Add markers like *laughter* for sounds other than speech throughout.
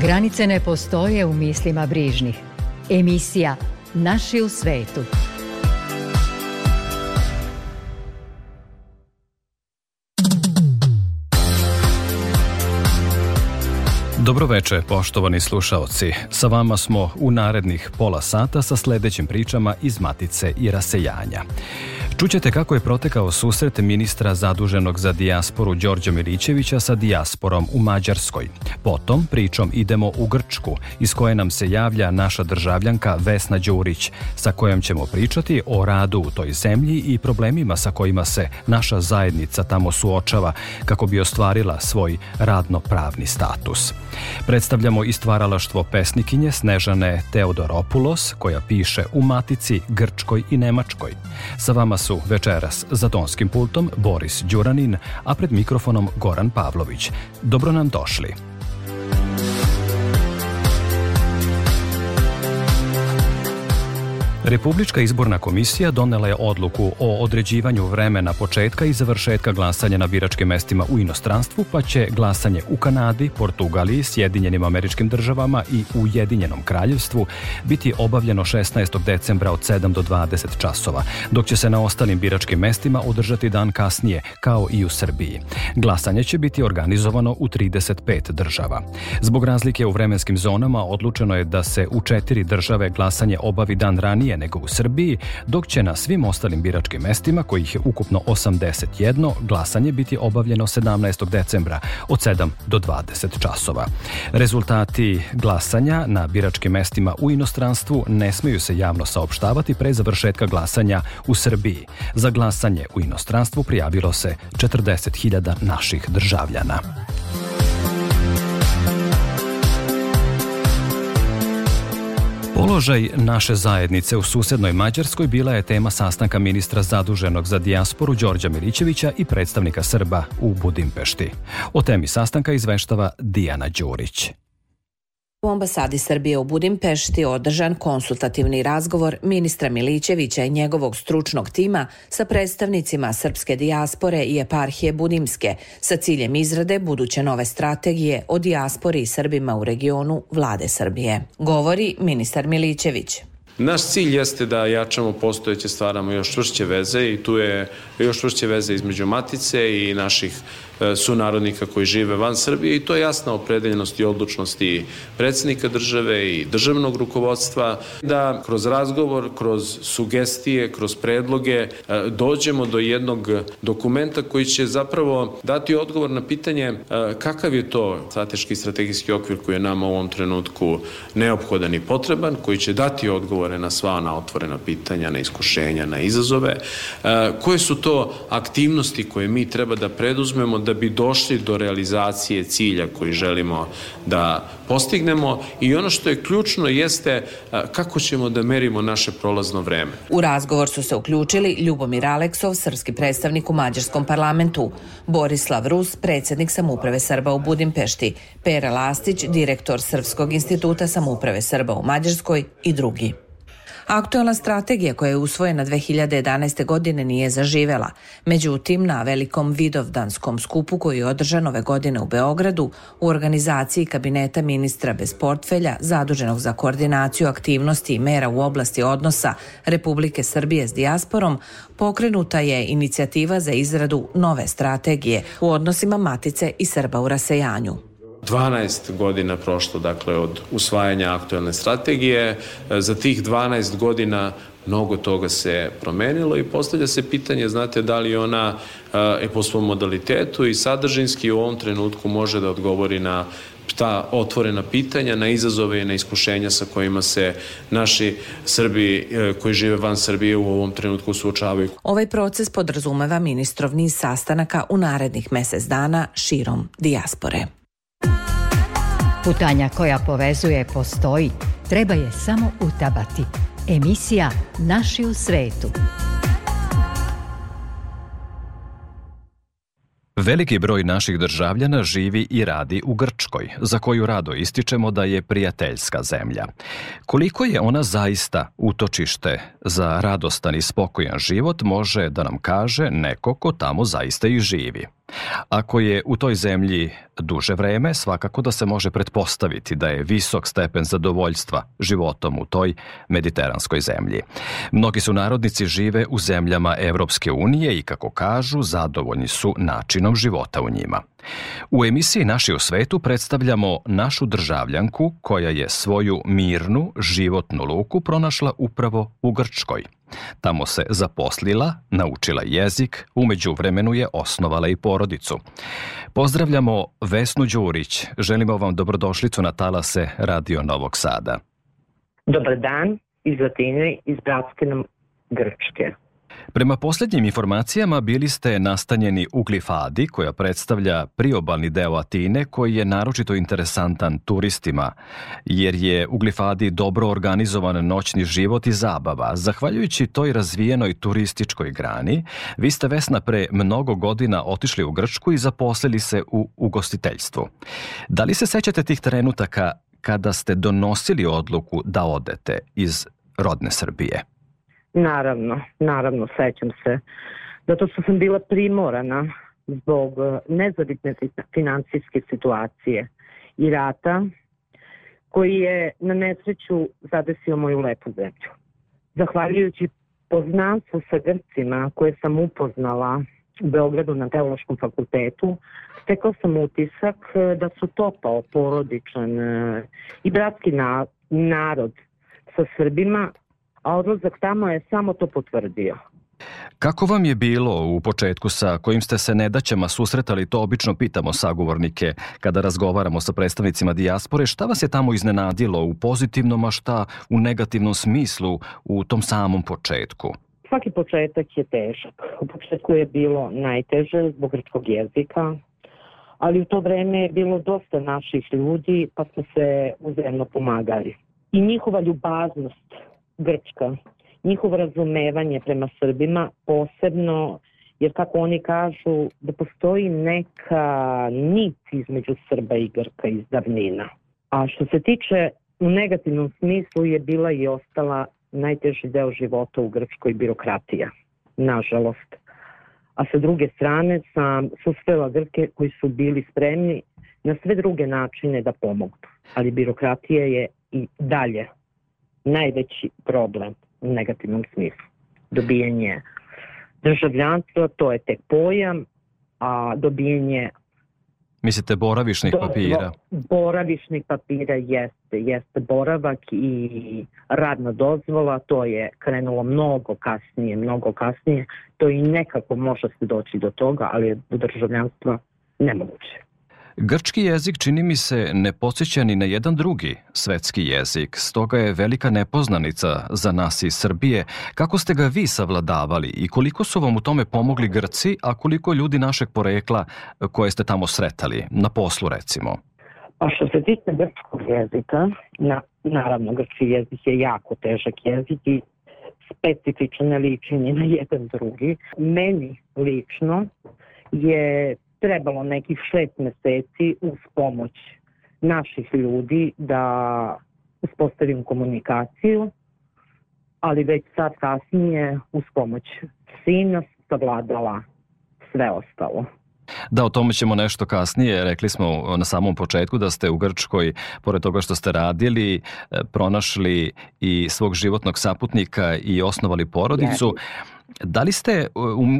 Granice ne postoje u mislima brižnih. Emisija Naši u svetu. Dobroveče, poštovani slušaoci. Sa vama smo u narednih pola sata sa sledećim pričama iz Matice i rasejanja. Čućete kako je protekao susret ministra zaduženog za dijasporu Đorđa Milićevića sa dijasporom u Mađarskoj. Potom pričom idemo u Grčku, iz koje nam se javlja naša državljanka Vesna Đurić, sa kojom ćemo pričati o radu u toj zemlji i problemima sa kojima se naša zajednica tamo suočava kako bi ostvarila svoj radno-pravni status. Predstavljamo i stvaralaštvo pesnikinje Snežane Teodoropulos, koja piše u Matici, Grčkoj i Nemačkoj. Sa vama su večeras za tonskim pultom Boris Đuranin, a pred mikrofonom Goran Pavlović. Dobro nam došli. Republička izborna komisija donela je odluku o određivanju vremena početka i završetka glasanja na biračkim mestima u inostranstvu, pa će glasanje u Kanadi, Portugaliji, Sjedinjenim američkim državama i Ujedinjenom kraljevstvu biti obavljeno 16. decembra od 7 do 20 časova, dok će se na ostalim biračkim mestima održati dan kasnije, kao i u Srbiji. Glasanje će biti organizovano u 35 država. Zbog razlike u vremenskim zonama odlučeno je da se u četiri države glasanje obavi dan ranije nego u Srbiji, dok će na svim ostalim biračkim mestima, kojih je ukupno 81, glasanje biti obavljeno 17. decembra od 7 do 20 časova. Rezultati glasanja na biračkim mestima u inostranstvu ne smeju se javno saopštavati pre završetka glasanja u Srbiji. Za glasanje u inostranstvu prijavilo se 40.000 naših državljana. Položaj naše zajednice u susednoj Mađarskoj bila je tema sastanka ministra zaduženog za dijasporu Đorđa Milićevića i predstavnika Srba u Budimpešti. O temi sastanka izveštava Dijana Đurić. U ambasadi Srbije u Budimpešti održan konsultativni razgovor ministra Milićevića i njegovog stručnog tima sa predstavnicima srpske dijaspore i eparhije Budimske sa ciljem izrade buduće nove strategije o dijaspori i Srbima u regionu vlade Srbije. Govori ministar Milićević. Naš cilj jeste da jačamo postojeće, stvaramo još čvršće veze i tu je još čvršće veze između Matice i naših sunarodnika koji žive van Srbije i to je jasna opredeljenost i odlučnost i predsednika države i državnog rukovodstva da kroz razgovor, kroz sugestije, kroz predloge e, dođemo do jednog dokumenta koji će zapravo dati odgovor na pitanje e, kakav je to strateški i strategijski okvir koji je nama u ovom trenutku neophodan i potreban, koji će dati odgovore na sva ona otvorena pitanja, na iskušenja, na izazove, koje su to aktivnosti koje mi treba da preduzmemo da bi došli do realizacije cilja koji želimo da postignemo i ono što je ključno jeste kako ćemo da merimo naše prolazno vreme. U razgovor su se uključili Ljubomir Aleksov, srpski predstavnik u Mađarskom parlamentu, Borislav Rus, predsednik samuprave Srba u Budimpešti, Pera Lastić, direktor Srpskog instituta samuprave Srba u Mađarskoj i drugi. Aktualna strategija koja je usvojena 2011. godine nije zaživela. Međutim, na velikom vidovdanskom skupu koji je održan ove godine u Beogradu u organizaciji kabineta ministra bez portfelja zaduženog za koordinaciju aktivnosti i mera u oblasti odnosa Republike Srbije s dijasporom, pokrenuta je inicijativa za izradu nove strategije u odnosima Matice i Srba u rasejanju. 12 godina prošlo dakle od usvajanja aktuelne strategije. Za tih 12 godina mnogo toga se promenilo i postavlja se pitanje, znate, da li ona e po svom modalitetu i sadržinski u ovom trenutku može da odgovori na ta otvorena pitanja, na izazove i na iskušenja sa kojima se naši Srbi e, koji žive van Srbije u ovom trenutku suočavaju. Ovaj proces podrazumeva ministrov niz sastanaka u narednih mesec dana širom dijaspore. Putanja koja povezuje postoji. Treba je samo utabati. Emisija Naši u svetu. Veliki broj naših državljana živi i radi u Grčkoj, za koju rado ističemo da je prijateljska zemlja. Koliko je ona zaista utočište za radostan i spokojan život može da nam kaže neko ko tamo zaista i živi. Ako je u toj zemlji duže vreme, svakako da se može pretpostaviti da je visok stepen zadovoljstva životom u toj mediteranskoj zemlji. Mnogi su narodnici žive u zemljama Evropske unije i kako kažu, zadovoljni su načinom života u njima. U emisiji Naši u svetu predstavljamo našu državljanku koja je svoju mirnu životnu luku pronašla upravo u Grčkoj. Tamo se zaposlila, naučila jezik, umeđu vremenu je osnovala i porodicu. Pozdravljamo Vesnu Đurić, želimo vam dobrodošlicu na talase Radio Novog Sada. Dobar dan iz Latine, iz Bratske nam Grčke. Prema poslednjim informacijama bili ste nastanjeni u Glifadi, koja predstavlja priobalni deo Atine, koji je naročito interesantan turistima, jer je u Glifadi dobro organizovan noćni život i zabava. Zahvaljujući toj razvijenoj turističkoj grani, vi ste Vesna pre mnogo godina otišli u Grčku i zaposlili se u ugostiteljstvu. Da li se sećate tih trenutaka kada ste donosili odluku da odete iz rodne Srbije? Naravno, naravno, sećam se. Zato što sam bila primorana zbog e, nezavidne financijske situacije i rata koji je na nesreću zadesio moju lepu zemlju. Zahvaljujući poznanstvu sa Grcima koje sam upoznala u Beogradu na Teološkom fakultetu, stekao sam utisak e, da su topao porodičan e, i bratski narod sa Srbima a odlazak tamo je samo to potvrdio. Kako vam je bilo u početku sa kojim ste se nedaćama susretali, to obično pitamo sagovornike kada razgovaramo sa predstavnicima dijaspore, šta vas je tamo iznenadilo u pozitivnom, a šta u negativnom smislu u tom samom početku? Svaki početak je težak. U početku je bilo najteže zbog grčkog jezika, ali u to vreme je bilo dosta naših ljudi, pa smo se uzemno pomagali. I njihova ljubaznost Grčka. Njihovo razumevanje prema Srbima posebno jer kako oni kažu da postoji neka nit između Srba i Grka iz davnina. A što se tiče u negativnom smislu je bila i ostala najteži deo života u Grčkoj birokratija, nažalost. A sa druge strane sam susrela Grke koji su bili spremni na sve druge načine da pomognu. Ali birokratija je i dalje najveći problem u negativnom smislu. Dobijanje državljanstva, to je tek pojam, a dobijanje Mislite boravišnih do, papira? Boravišnih papira jeste, jeste boravak i radna dozvola, to je krenulo mnogo kasnije, mnogo kasnije, to i nekako može se doći do toga, ali je do državljanstva nemoguće. Grčki jezik čini mi se ne podsjeća ni na jedan drugi svetski jezik, stoga je velika nepoznanica za nas iz Srbije. Kako ste ga vi savladavali i koliko su vam u tome pomogli Grci, a koliko ljudi našeg porekla koje ste tamo sretali, na poslu recimo? Pa što se tiče grčkog jezika, na, naravno grčki jezik je jako težak jezik i specifično ni na jedan drugi. Meni lično je trebalo nekih šest meseci uz pomoć naših ljudi da uspostavim komunikaciju, ali već sad kasnije uz pomoć sina savladala sve ostalo. Da, o tome ćemo nešto kasnije. Rekli smo na samom početku da ste u Grčkoj, pored toga što ste radili, e, pronašli i svog životnog saputnika i osnovali porodicu. Da li ste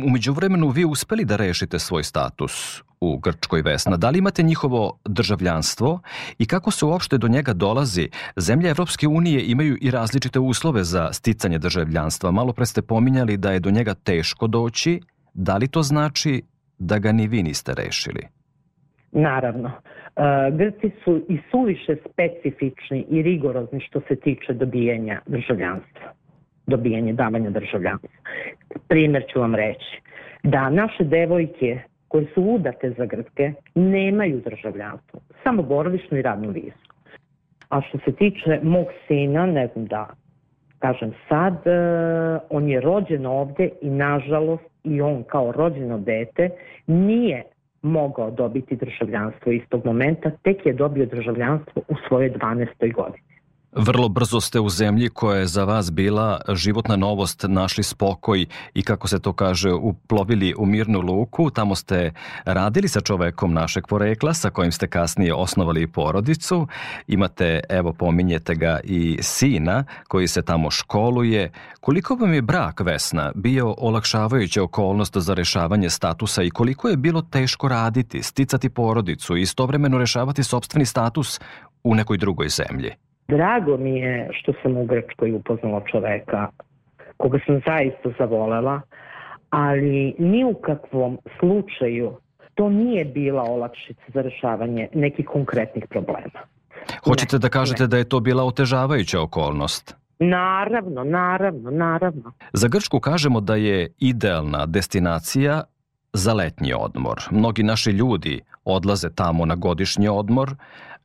umeđu vremenu vi uspeli da rešite svoj status u Grčkoj Vesna? Da li imate njihovo državljanstvo i kako se uopšte do njega dolazi? Zemlje Evropske unije imaju i različite uslove za sticanje državljanstva. Malo pre ste pominjali da je do njega teško doći. Da li to znači da ga ni vi niste rešili? Naravno. E, Grci su i suviše specifični i rigorozni što se tiče dobijanja državljanstva dobijanje davanja državljanstva. Primer ću vam reći da naše devojke koje su udate za Grke nemaju državljanstvo, samo boravišnu i radnu vizu. A što se tiče mog sina, ne znam da kažem sad, e, on je rođen ovde i nažalost i on kao rođeno dete nije mogao dobiti državljanstvo istog momenta, tek je dobio državljanstvo u svojoj 12. godini. Vrlo brzo ste u zemlji koja je za vas bila životna novost, našli spokoj i kako se to kaže, uplovili u mirnu luku. Tamo ste radili sa čovekom našeg porekla sa kojim ste kasnije osnovali porodicu. Imate, evo pominjete ga i sina koji se tamo školuje. Koliko vam je brak Vesna bio olakšavajuća okolnost za rešavanje statusa i koliko je bilo teško raditi, sticati porodicu i istovremeno rešavati sobstveni status u nekoj drugoj zemlji? Drago mi je što sam u Grčkoj upoznala čoveka koga sam zaista zavolela, ali ni u kakvom slučaju to nije bila olakšica za rešavanje nekih konkretnih problema. Hoćete ne, da kažete ne. da je to bila otežavajuća okolnost? Naravno, naravno, naravno. Za Grčku kažemo da je idealna destinacija za letnji odmor. Mnogi naši ljudi odlaze tamo na godišnji odmor,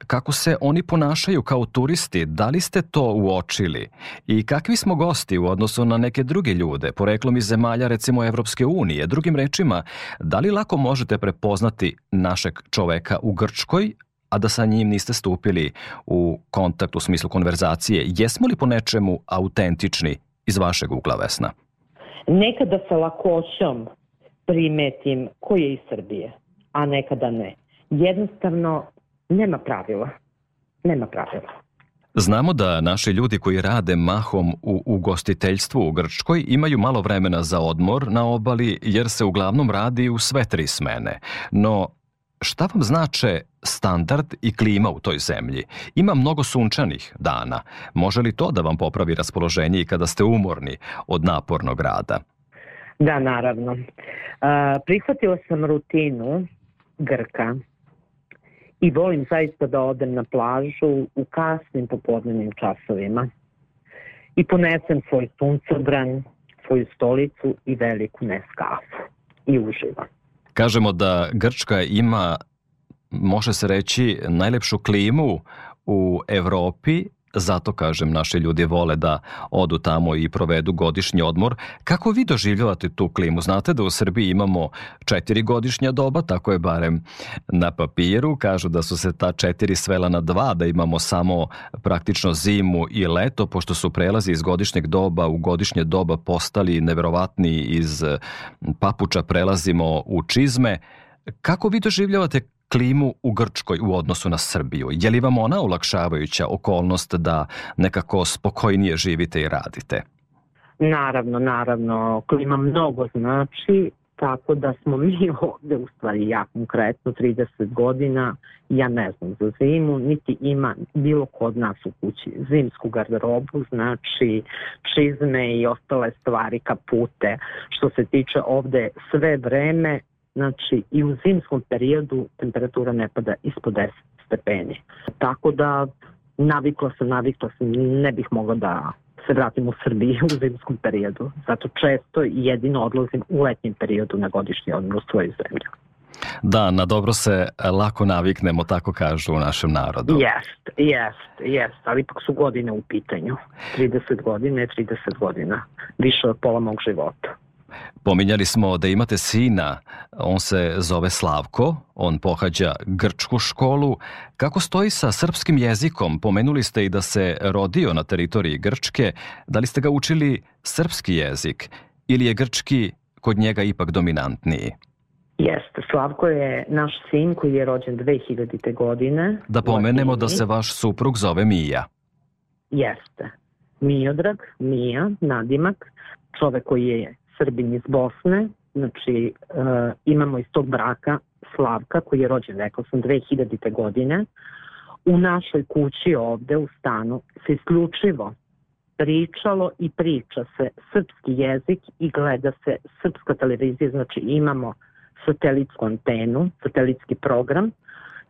kako se oni ponašaju kao turisti, da li ste to uočili? I kakvi smo gosti u odnosu na neke druge ljude, poreklom iz zemalja recimo Evropske unije? Drugim rečima, da li lako možete prepoznati našeg čoveka u Grčkoj, a da sa njim niste stupili u kontakt u smislu konverzacije? Jesmo li po nečemu autentični iz vašeg ugla, Vesna? Nekada sa lakoćom primetim ko je iz Srbije, a nekada ne. Jednostavno Nema pravila. Nema pravila. Znamo da naši ljudi koji rade mahom u ugostiteljstvu u Grčkoj imaju malo vremena za odmor na obali jer se uglavnom radi u sve tri smene. No, šta vam znače standard i klima u toj zemlji? Ima mnogo sunčanih dana. Može li to da vam popravi raspoloženje i kada ste umorni od napornog rada? Da, naravno. Uh, prihvatila sam rutinu Grka i volim zaista da odem na plažu u kasnim popodnevnim časovima i ponesem svoj suncobran, svoju stolicu i veliku neskafu i uživam. Kažemo da Grčka ima, može se reći, najlepšu klimu u Evropi Zato, kažem, naši ljudi vole da odu tamo i provedu godišnji odmor. Kako vi doživljavate tu klimu? Znate da u Srbiji imamo četiri godišnja doba, tako je barem na papiru. Kažu da su se ta četiri svela na dva, da imamo samo praktično zimu i leto, pošto su prelazi iz godišnjeg doba u godišnje doba postali neverovatni iz papuča prelazimo u čizme. Kako vi doživljavate klimu u Grčkoj u odnosu na Srbiju? Je li vam ona olakšavajuća okolnost da nekako spokojnije živite i radite? Naravno, naravno. Klima mnogo znači, tako da smo *laughs* mi ovde u stvari ja konkretno 30 godina, ja ne znam za zimu, niti ima bilo kod nas u kući zimsku garderobu, znači čizme i ostale stvari, kapute. Što se tiče ovde sve vreme Znači i u zimskom periodu temperatura ne pada ispod 10 stepeni. Tako da navikla sam, navikla sam, ne bih mogla da se vratim u Srbiji *laughs* u zimskom periodu. Zato često jedino odlazim u letnjem periodu na godišnji odmor u svoju zemlju. Da, na dobro se lako naviknemo, tako kažu u našem narodu. Jest, jest, jest, ali ipak su godine u pitanju. 30 godine, 30 godina, više od pola mog života. Pominjali smo da imate sina, on se zove Slavko, on pohađa grčku školu. Kako stoji sa srpskim jezikom? Pomenuli ste i da se rodio na teritoriji Grčke. Da li ste ga učili srpski jezik ili je grčki kod njega ipak dominantniji? Jeste, Slavko je naš sin koji je rođen 2000. godine. Da pomenemo da se vaš suprug zove Mija. Jeste. Miodrag, Mija, nadimak, čovek koji je Srbin iz Bosne, znači uh, imamo iz tog braka Slavka koji je rođen, rekao sam, 2000. godine. U našoj kući ovde u stanu se isključivo pričalo i priča se srpski jezik i gleda se srpska televizija, znači imamo satelitsku antenu, satelitski program,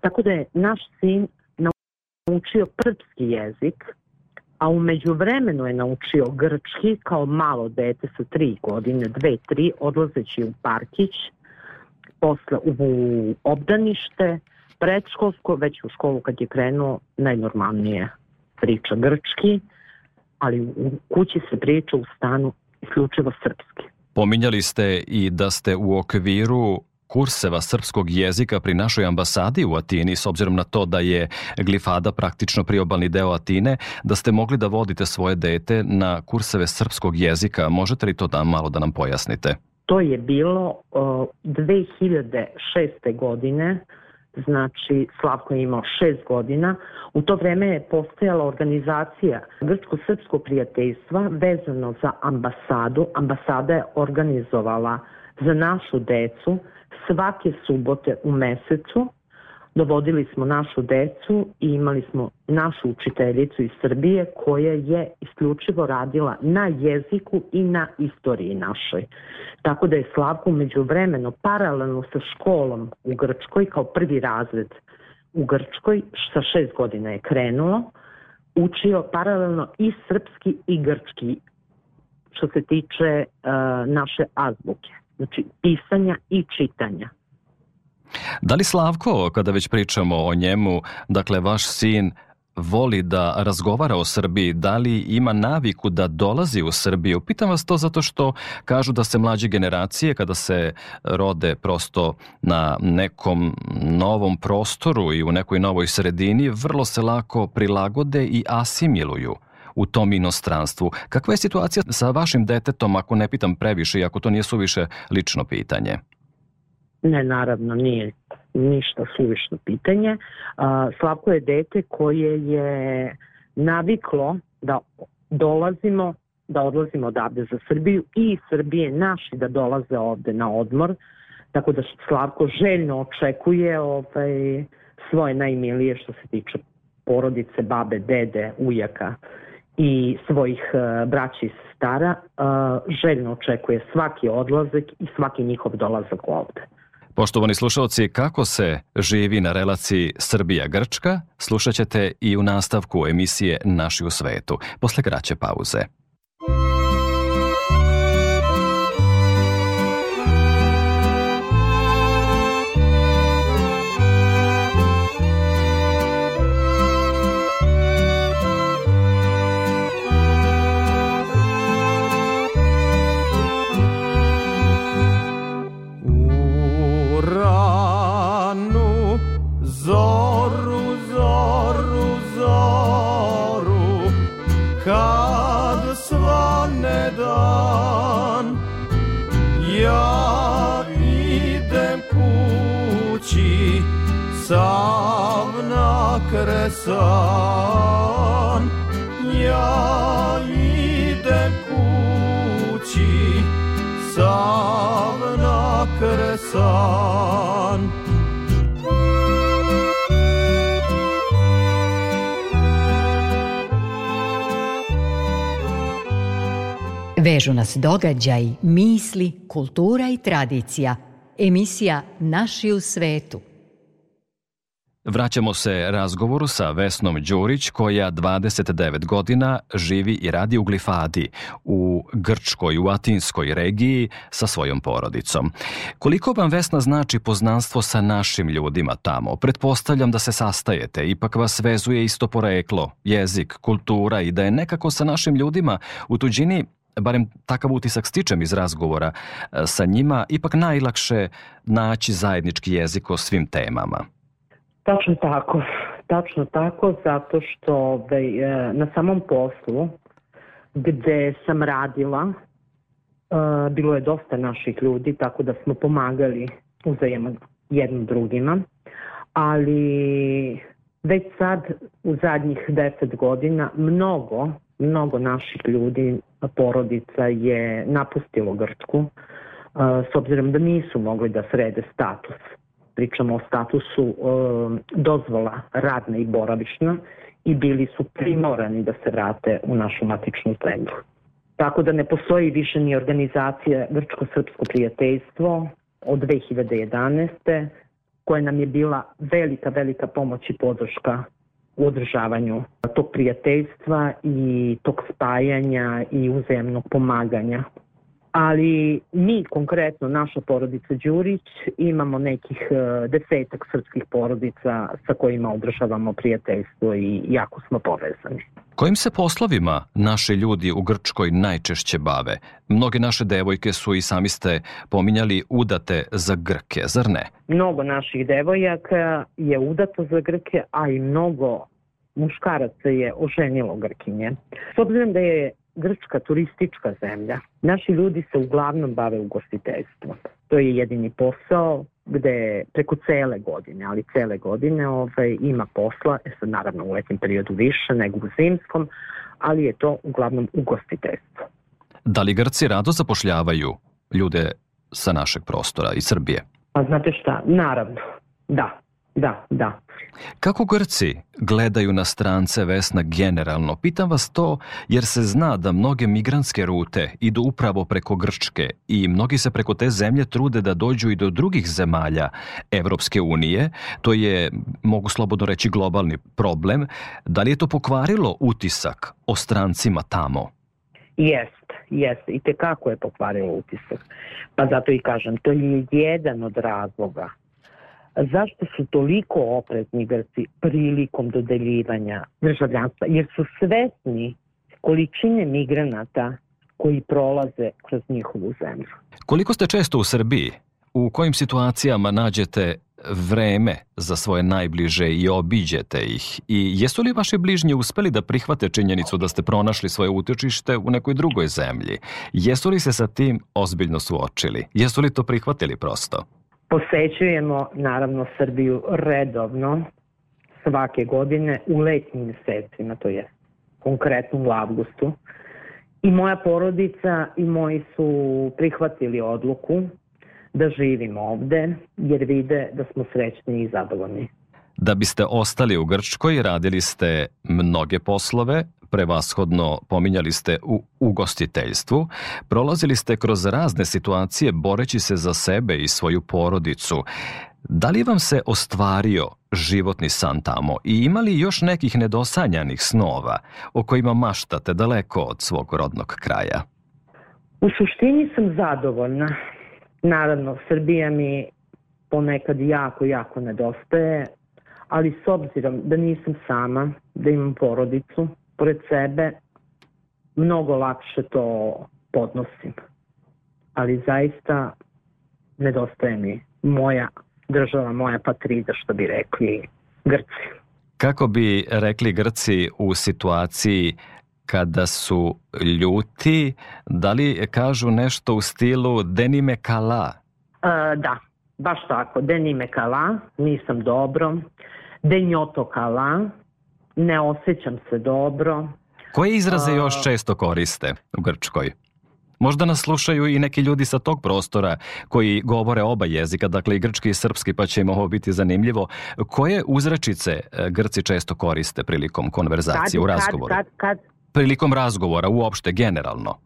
tako da je naš sin naučio srpski jezik, a umeđu vremenu je naučio grčki kao malo dete sa tri godine, dve, tri, odlazeći u parkić, posle u obdanište, predškolsko, već u školu kad je krenuo, najnormalnije priča grčki, ali u kući se priča u stanu isključivo srpski. Pominjali ste i da ste u okviru kurseva srpskog jezika pri našoj ambasadi u Atini, s obzirom na to da je Glifada praktično priobalni deo Atine, da ste mogli da vodite svoje dete na kurseve srpskog jezika. Možete li to da malo da nam pojasnite? To je bilo uh, 2006. godine, znači Slavko je imao šest godina. U to vreme je postojala organizacija Grčko-Srpsko prijateljstva vezano za ambasadu. Ambasada je organizovala za našu decu svake subote u mesecu dovodili smo našu decu i imali smo našu učiteljicu iz Srbije koja je isključivo radila na jeziku i na istoriji našoj. Tako da je Slavko među vremeno paralelno sa školom u Grčkoj kao prvi razred u Grčkoj sa šest godina je krenulo učio paralelno i srpski i grčki što se tiče uh, naše azbuke, znači pisanja i čitanja. Da li Slavko, kada već pričamo o njemu, dakle vaš sin voli da razgovara o Srbiji, da li ima naviku da dolazi u Srbiju? Pitam vas to zato što kažu da se mlađe generacije kada se rode prosto na nekom novom prostoru i u nekoj novoj sredini vrlo se lako prilagode i asimiluju u tom inostranstvu. Kakva je situacija sa vašim detetom, ako ne pitam previše i ako to nije suviše lično pitanje? Ne, naravno, nije ništa suvišno pitanje. Slavko je dete koje je naviklo da dolazimo, da odlazimo odavde za Srbiju i iz Srbije naši da dolaze ovde na odmor, tako da Slavko željno očekuje ovaj, svoje najmilije što se tiče porodice, babe, dede, ujaka i svojih uh, braća i sestara, uh, željno očekuje svaki odlazak i svaki njihov dolazak ovde. Poštovani slušalci, kako se živi na relaciji Srbija-Grčka, slušat ćete i u nastavku emisije Naši u svetu, posle kraće pauze. Nas događaj, misli, kultura i tradicija. Emisija Naši u svetu – Vraćamo se razgovoru sa Vesnom Đurić koja 29 godina živi i radi u Glifadi u Grčkoj, u Atinskoj regiji sa svojom porodicom. Koliko vam Vesna znači poznanstvo sa našim ljudima tamo? Pretpostavljam da se sastajete, ipak vas vezuje isto poreklo, jezik, kultura i da je nekako sa našim ljudima u tuđini barem takav utisak stičem iz razgovora sa njima, ipak najlakše naći zajednički jezik o svim temama. Tačno tako, tačno tako, zato što ovaj, e, na samom poslu gde sam radila, e, bilo je dosta naših ljudi, tako da smo pomagali uzajemo jednim drugima, ali već sad u zadnjih deset godina mnogo, mnogo naših ljudi, porodica je napustilo Grčku, s obzirom da nisu mogli da srede status pričamo o statusu dozvola radna i boravišna i bili su primorani da se vrate u našu matičnu zemlju. Tako da ne postoji više ni organizacija Grčko-Srpsko prijateljstvo od 2011. koja nam je bila velika, velika pomoć i podrška u održavanju tog prijateljstva i tog spajanja i uzemnog pomaganja ali mi konkretno, naša porodica Đurić, imamo nekih e, desetak srpskih porodica sa kojima održavamo prijateljstvo i jako smo povezani. Kojim se poslovima naši ljudi u Grčkoj najčešće bave? Mnoge naše devojke su i sami ste pominjali udate za Grke, zar ne? Mnogo naših devojaka je udato za Grke, a i mnogo muškaraca je oženilo Grkinje. S obzirom da je Grčka turistička zemlja, naši ljudi se uglavnom bave ugostiteljstvom. To je jedini posao gde preko cele godine, ali cele godine ovaj, ima posla, e sad naravno u letnjem periodu više nego u zimskom, ali je to uglavnom ugostiteljstvo. Da li Grci rado zapošljavaju ljude sa našeg prostora i Srbije? Pa znate šta, naravno, da, da, da. Kako Grci gledaju na strance Vesna generalno? Pitam vas to jer se zna da mnoge migrantske rute idu upravo preko Grčke i mnogi se preko te zemlje trude da dođu i do drugih zemalja Evropske unije. To je, mogu slobodno reći, globalni problem. Da li je to pokvarilo utisak o strancima tamo? Jest, jest. I tekako je pokvarilo utisak. Pa zato i kažem, to je jedan od razloga zašto su toliko oprezni Grci prilikom dodeljivanja državljanstva? Jer su svesni količine migranata koji prolaze kroz njihovu zemlju. Koliko ste često u Srbiji? U kojim situacijama nađete vreme za svoje najbliže i obiđete ih? I jesu li vaši bližnji uspeli da prihvate činjenicu da ste pronašli svoje utočište u nekoj drugoj zemlji? Jesu li se sa tim ozbiljno suočili? Jesu li to prihvatili prosto? Posećujemo naravno Srbiju redovno svake godine u letnjim mesecima, to je konkretno u avgustu. I moja porodica i moji su prihvatili odluku da živimo ovde jer vide da smo srećni i zadovoljni. Da biste ostali u Grčkoj, radili ste mnoge poslove, prevashodno pominjali ste u ugostiteljstvu, prolazili ste kroz razne situacije boreći se za sebe i svoju porodicu. Da li vam se ostvario životni san tamo i imali još nekih nedosanjanih snova o kojima maštate daleko od svog rodnog kraja? U suštini sam zadovoljna. Naravno, Srbija mi ponekad jako, jako nedostaje, ali s obzirom da nisam sama, da imam porodicu, pored sebe, mnogo lakše to podnosim. Ali zaista nedostaje mi moja država, moja patrida, što bi rekli Grci. Kako bi rekli Grci u situaciji kada su ljuti, da li kažu nešto u stilu denime kala? E, da, baš tako, denime kala, nisam dobro, denjoto kala, ne osjećam se dobro. Koje izraze još često koriste u Grčkoj? Možda nas slušaju i neki ljudi sa tog prostora koji govore oba jezika, dakle i grčki i srpski, pa će im ovo biti zanimljivo. Koje uzračice e, Grci često koriste prilikom konverzacije kad, u razgovoru? Kad, kad, kad? Prilikom razgovora, uopšte, generalno.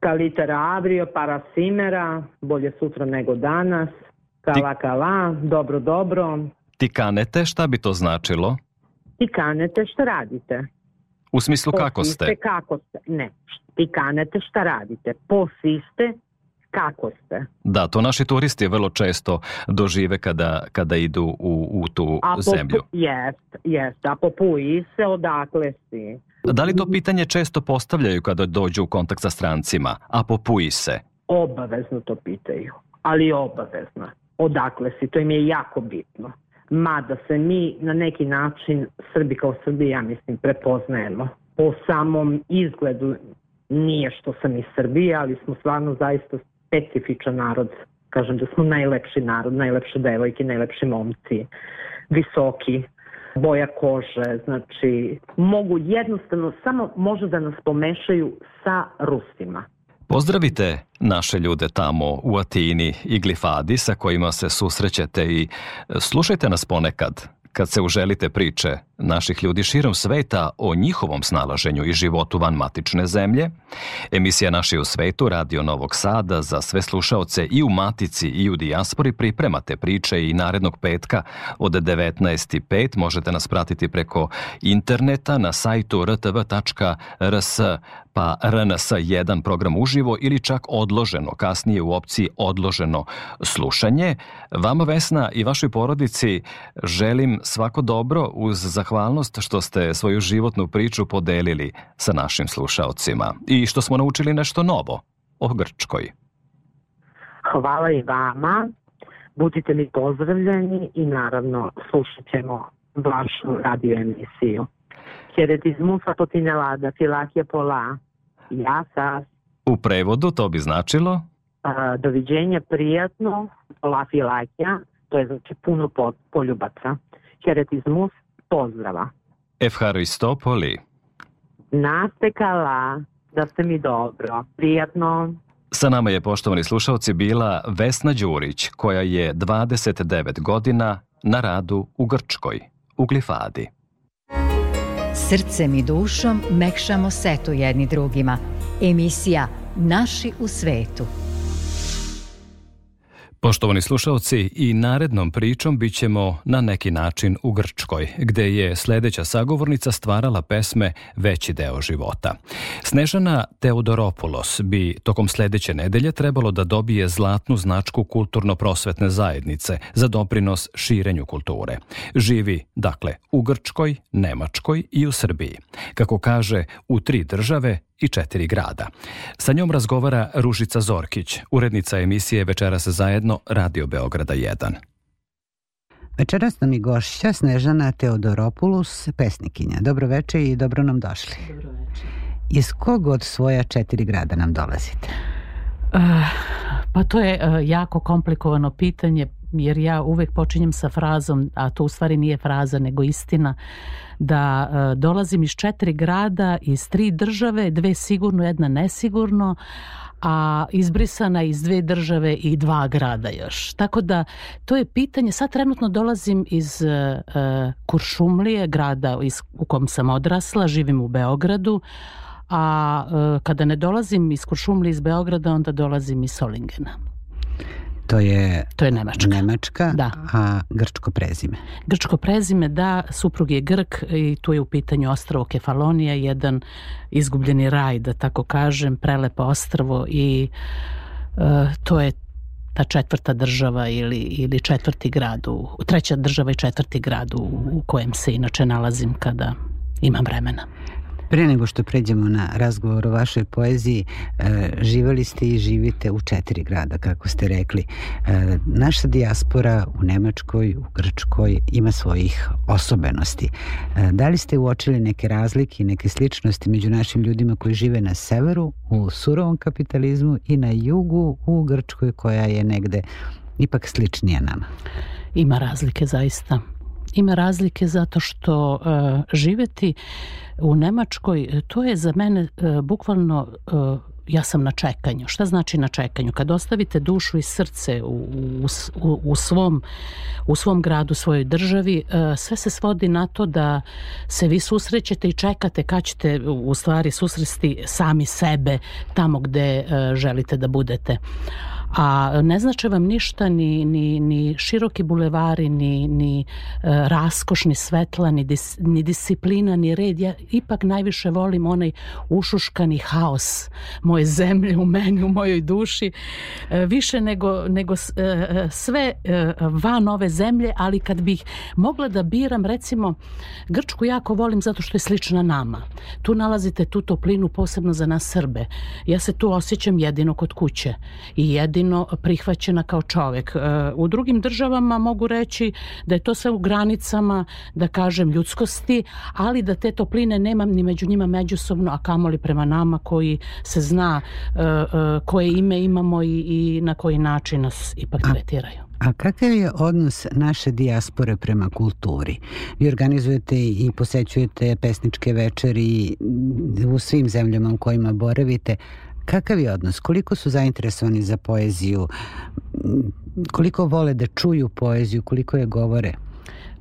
Kalitera avrio, parasimera, bolje sutra nego danas, kala kala, dobro dobro. Ti kanete, šta bi to značilo? Ti kanete šta radite? U smislu kako ste? Kako ste. Ne, ti kanete šta radite? Posiste kako ste. Da, to naši turisti vrlo često dožive kada, kada idu u, u tu A zemlju. Popu, jest, jest. A popuji se odakle si? Da li to pitanje često postavljaju kada dođu u kontakt sa strancima? A popuji se? Obavezno to pitaju, ali obavezno. Odakle si? To im je jako bitno mada se mi na neki način Srbi kao Srbi, ja mislim, prepoznajemo. Po samom izgledu nije što sam iz Srbije, ali smo stvarno zaista specifičan narod. Kažem da smo najlepši narod, najlepše devojke, najlepši momci, visoki, boja kože, znači mogu jednostavno samo može da nas pomešaju sa Rusima. Pozdravite naše ljude tamo u Atini i Glifadi sa kojima se susrećete i slušajte nas ponekad kad se uželite priče naših ljudi širom sveta o njihovom snalaženju i životu van matične zemlje. Emisija Naši u svetu, Radio Novog Sada, za sve slušaoce i u Matici i u Dijaspori pripremate priče i narednog petka od 19.5 možete nas pratiti preko interneta na sajtu rtv.rs pa RNS 1 program uživo ili čak odloženo, kasnije u opciji odloženo slušanje. Vama Vesna i vašoj porodici želim svako dobro uz zahvalnost što ste svoju životnu priču podelili sa našim slušaocima i što smo naučili nešto novo o Grčkoj. Hvala i vama. Budite mi pozdravljeni i naravno slušat ćemo vašu radio emisiju. Χαιρετισμού από την Ελλάδα. Φιλάκια πολλά. Ja sa... U prevodu to bi značilo? A, doviđenja prijatno, lafi lakja, to je znači puno poljubaca. Heretizmus, pozdrava. Evharistopoli. Nastekala, da ste mi dobro, prijatno. Sa nama je, poštovani slušalci, bila Vesna Đurić, koja je 29 godina na radu u Grčkoj, u Glifadi. Srcem i dušom mekšamo setu jedni drugima. Emisija Naši u svetu. Poštovani slušalci, i narednom pričom bit ćemo na neki način u Grčkoj, gde je sledeća sagovornica stvarala pesme Veći deo života. Snežana Teodoropoulos bi tokom sledeće nedelje trebalo da dobije zlatnu značku kulturno-prosvetne zajednice za doprinos širenju kulture. Živi, dakle, u Grčkoj, Nemačkoj i u Srbiji. Kako kaže, u tri države i četiri grada. Sa njom razgovara Ružica Zorkić, urednica emisije Večeras zajedno Radio Beograda 1. Večeras nam je gošća Snežana Teodoropoulos, pesnikinja. Dobro veče i dobro nam došli. Dobro veče. Iz kog od svoja četiri grada nam dolazite? Uh, pa to je uh, jako komplikovano pitanje jer ja uvek počinjem sa frazom, a to u stvari nije fraza nego istina, da e, dolazim iz četiri grada, iz tri države, dve sigurno, jedna nesigurno, a izbrisana iz dve države i dva grada još. Tako da to je pitanje, sad trenutno dolazim iz uh, Kuršumlije, grada iz, u kom sam odrasla, živim u Beogradu, a uh, kada ne dolazim iz Kuršumlije iz Beograda, onda dolazim iz Solingena. To je, to je Nemačka. Nemačka, da. a grčko prezime. Grčko prezime, da, suprug je Grk i tu je u pitanju ostravo Kefalonija, jedan izgubljeni raj, da tako kažem, prelepo ostravo i uh, to je ta četvrta država ili, ili četvrti grad, u, treća država i četvrti grad u, u kojem se inače nalazim kada imam vremena. Pre nego što pređemo na razgovor o vašoj poeziji, e, živali ste i živite u četiri grada, kako ste rekli. E, naša dijaspora u Nemačkoj, u Grčkoj ima svojih osobenosti. E, da li ste uočili neke razlike i neke sličnosti među našim ljudima koji žive na severu, u surovom kapitalizmu i na jugu, u Grčkoj koja je negde ipak sličnija nama? Ima razlike zaista ima razlike zato što uh, živeti u Nemačkoj, to je za mene uh, bukvalno ja sam na čekanju. Šta znači na čekanju? Kad ostavite dušu i srce u, u, u, svom, u svom gradu, svojoj državi, sve se svodi na to da se vi susrećete i čekate kad ćete u stvari susresti sami sebe tamo gde želite da budete a ne znače vam ništa ni, ni, ni široki bulevari, ni, ni e, raskošni svetla, ni, dis, ni disciplina, ni red. Ja ipak najviše volim onaj ušuškani haos moje zemlje u meni, u mojoj duši, e, više nego, nego e, e sve e, van ove zemlje, ali kad bih mogla da biram, recimo, Grčku jako volim zato što je slična nama. Tu nalazite tu toplinu posebno za nas Srbe. Ja se tu osjećam jedino kod kuće i jedino jedino prihvaćena kao čovek. E, u drugim državama mogu reći da je to sve u granicama, da kažem, ljudskosti, ali da te topline nemam ni među njima međusobno, a kamoli prema nama koji se zna e, e, koje ime imamo i, i na koji način nas ipak tretiraju. A kakav je odnos naše dijaspore prema kulturi? Vi organizujete i posećujete pesničke večeri u svim zemljama u kojima boravite. Kakav je odnos? Koliko su zainteresovani za poeziju? Koliko vole da čuju poeziju? Koliko je govore?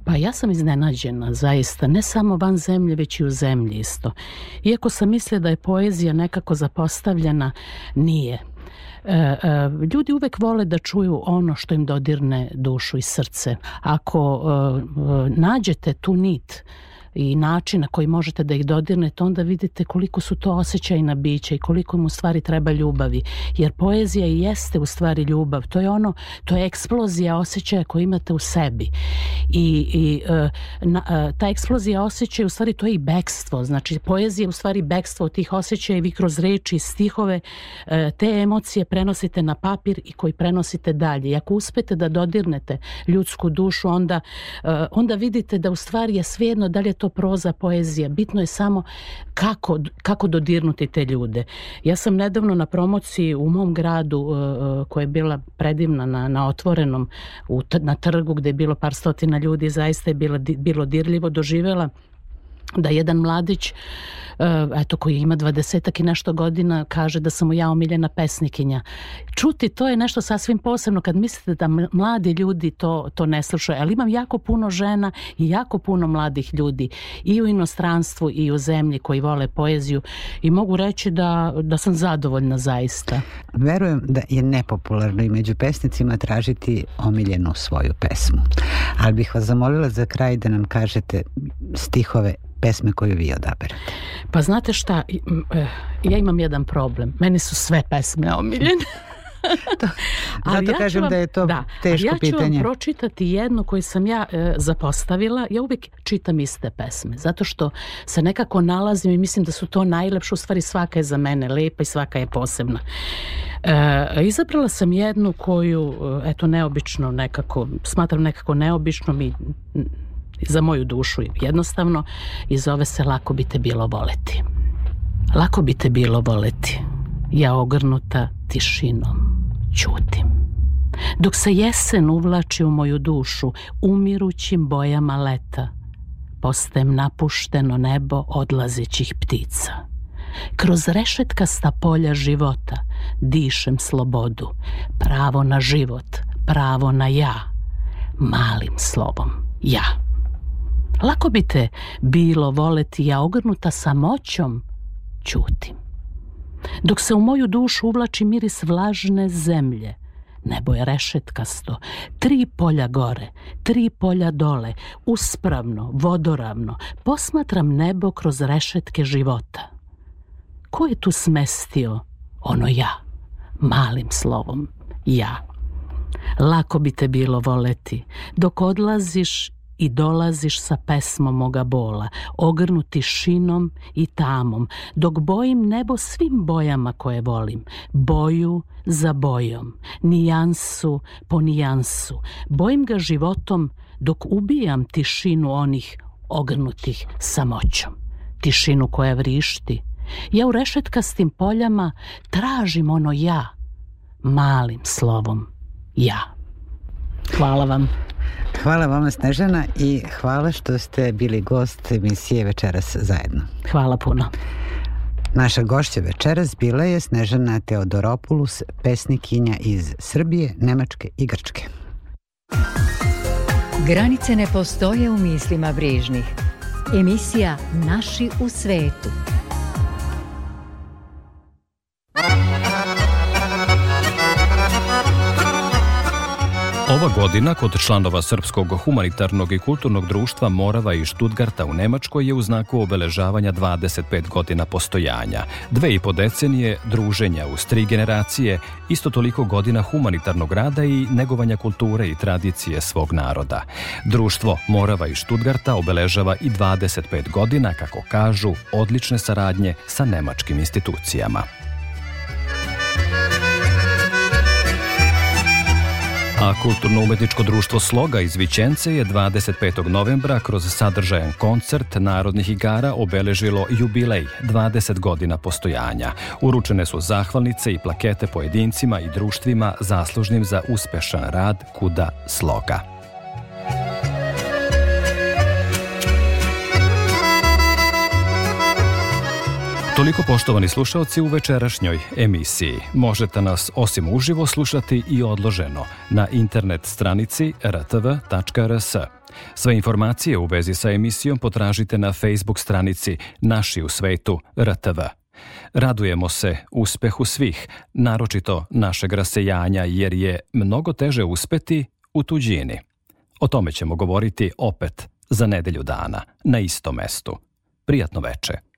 Pa ja sam iznenađena, zaista, ne samo van zemlje, već i u zemlji isto. Iako sam mislila da je poezija nekako zapostavljena, nije. E, e, ljudi uvek vole da čuju ono što im dodirne dušu i srce. Ako e, nađete tu nit i način na koji možete da ih dodirnete, onda vidite koliko su to osjećajna bića i koliko im u stvari treba ljubavi. Jer poezija i jeste u stvari ljubav. To je ono, to je eksplozija osjećaja koju imate u sebi. I, i e, na, e, ta eksplozija osjećaja u stvari to je i bekstvo. Znači poezija je u stvari bekstvo tih osjećaja i vi kroz reči, stihove e, te emocije prenosite na papir i koji prenosite dalje. I ako uspete da dodirnete ljudsku dušu, onda, onda vidite da u stvari je svejedno da li je to to proza, poezija. Bitno je samo kako, kako dodirnuti te ljude. Ja sam nedavno na promociji u mom gradu uh, uh, koja je bila predivna na, na otvorenom u, na trgu gde je bilo par stotina ljudi zaista je bilo, bilo dirljivo doživela da jedan mladić Eh, eto koji ima dvadesetak i nešto godina kaže da sam mu ja omiljena pesnikinja. Čuti to je nešto sasvim posebno kad mislite da mladi ljudi to, to ne slušaju, ali imam jako puno žena i jako puno mladih ljudi i u inostranstvu i u zemlji koji vole poeziju i mogu reći da, da sam zadovoljna zaista. Verujem da je nepopularno i među pesnicima tražiti omiljenu svoju pesmu. Ali bih vas zamolila za kraj da nam kažete stihove pesme koju vi odaberete? Pa znate šta, e, ja imam jedan problem. Meni su sve pesme omiljene. *laughs* to, *laughs* zato ja kažem vam, da je to da, teško pitanje. Ja ću vam pročitati jednu koju sam ja e, zapostavila. Ja uvijek čitam iste pesme, zato što se nekako nalazim i mislim da su to najlepše. U stvari svaka je za mene lepa i svaka je posebna. E, izabrala sam jednu koju, e, eto, neobično nekako, smatram nekako neobičnom i za moju dušu jednostavno i zove se Lako bi te bilo voleti. Lako bi te bilo voleti, ja ogrnuta tišinom, ćutim. Dok se jesen uvlači u moju dušu, umirućim bojama leta, postajem napušteno nebo odlazećih ptica. Kroz rešetkasta polja života dišem slobodu, pravo na život, pravo na ja, malim slovom, ja. Lako bi te bilo voleti, ja ogrnuta samoćom ćutim. Dok se u moju dušu uvlači miris vlažne zemlje, nebo je rešetkasto, tri polja gore, tri polja dole, uspravno, vodoravno, posmatram nebo kroz rešetke života. Ko je tu smestio ono ja, malim slovom, ja? Lako bi te bilo voleti, dok odlaziš i dolaziš sa pesmom moga bola, ogrnuti šinom i tamom, dok bojim nebo svim bojama koje volim, boju za bojom, nijansu po nijansu, bojim ga životom dok ubijam tišinu onih ogrnutih samoćom, tišinu koja vrišti. Ja u rešetkastim poljama tražim ono ja, malim slovom ja. Hvala vam. Hvala vama Snežana i hvala što ste bili gost emisije Večeras zajedno. Hvala puno. Naša gošća večeras bila je Snežana Teodoropoulos, pesnikinja iz Srbije, Nemačke i Grčke. Granice ne postoje u mislima brižnih. Emisija Naši u svetu. Ova godina kod članova Srpskog humanitarnog i kulturnog društva Morava i Štutgarta u Nemačkoj je u znaku obeležavanja 25 godina postojanja, dve i po decenije druženja uz tri generacije, isto toliko godina humanitarnog rada i negovanja kulture i tradicije svog naroda. Društvo Morava i Štutgarta obeležava i 25 godina, kako kažu, odlične saradnje sa nemačkim institucijama. A Kulturno-umetničko društvo Sloga iz Vićence je 25. novembra kroz sadržajan koncert narodnih igara obeležilo jubilej 20 godina postojanja. Uručene su zahvalnice i plakete pojedincima i društvima zaslužnim za uspešan rad Kuda Sloga. Toliko poštovani slušalci u večerašnjoj emisiji. Možete nas osim uživo slušati i odloženo na internet stranici rtv.rs. Sve informacije u vezi sa emisijom potražite na Facebook stranici Naši u svetu RTV. Radujemo se uspehu svih, naročito našeg rasejanja, jer je mnogo teže uspeti u tuđini. O tome ćemo govoriti opet za nedelju dana, na istom mestu. Prijatno veče.